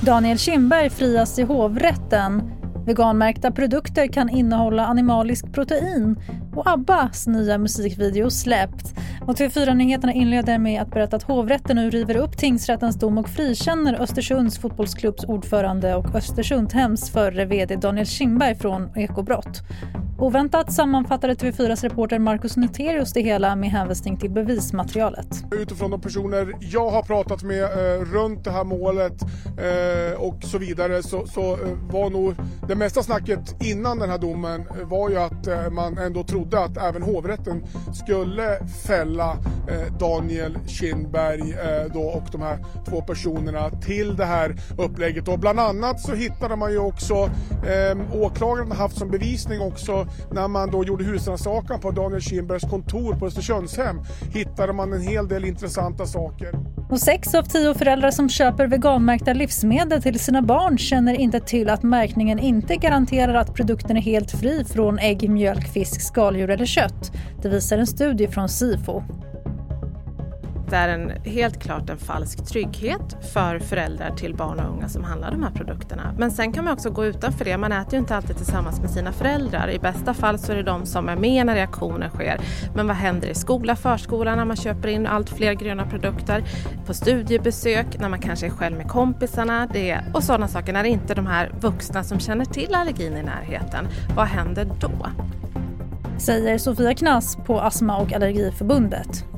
Daniel Kindberg frias i hovrätten. Veganmärkta produkter kan innehålla animalisk protein och Abbas nya musikvideo släppt. Och TV4-nyheterna inleder med att berätta att hovrätten nu river upp tingsrättens dom och frikänner Östersunds fotbollsklubbs ordförande och Östersundshems förre vd Daniel Kindberg från ekobrott. Oväntat sammanfattade TV4s reporter Markus Nuterius det hela med hänvisning till bevismaterialet. Utifrån de personer jag har pratat med eh, runt det här målet eh, och så vidare så, så eh, var nog det mesta snacket innan den här domen eh, var ju att eh, man ändå trodde att även hovrätten skulle fälla eh, Daniel Kindberg eh, då och de här två personerna till det här upplägget och bland annat så hittade man ju också eh, åklagaren haft som bevisning också när man då gjorde husrannsakan på Daniel Kindbergs kontor på Östersundshem hittade man en hel del intressanta saker. Och sex av tio föräldrar som köper veganmärkta livsmedel till sina barn känner inte till att märkningen inte garanterar att produkten är helt fri från ägg, mjölk, fisk, skaldjur eller kött. Det visar en studie från Sifo det är en, helt klart en falsk trygghet för föräldrar till barn och unga som handlar de här produkterna. Men sen kan man också gå utanför det. Man äter ju inte alltid tillsammans med sina föräldrar. I bästa fall så är det de som är med när reaktionen sker. Men vad händer i skola, förskola när man köper in allt fler gröna produkter? På studiebesök, när man kanske är själv med kompisarna det, och sådana saker. När det inte är de här vuxna som känner till allergin i närheten. Vad händer då? Säger Sofia Knass på Astma och Allergiförbundet.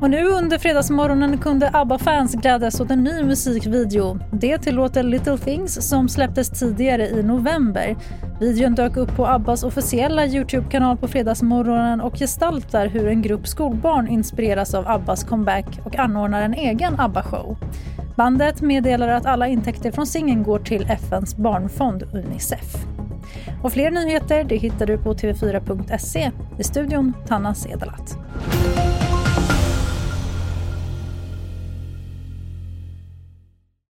Och nu under fredagsmorgonen kunde ABBA-fans glädjas åt en ny musikvideo. Det till låten Little Things som släpptes tidigare i november. Videon dök upp på Abbas officiella Youtube-kanal på fredagsmorgonen och gestaltar hur en grupp skolbarn inspireras av Abbas comeback och anordnar en egen ABBA-show. Bandet meddelar att alla intäkter från singeln går till FNs barnfond Unicef. Och fler nyheter det hittar du på tv4.se. I studion Tanna Sedelat.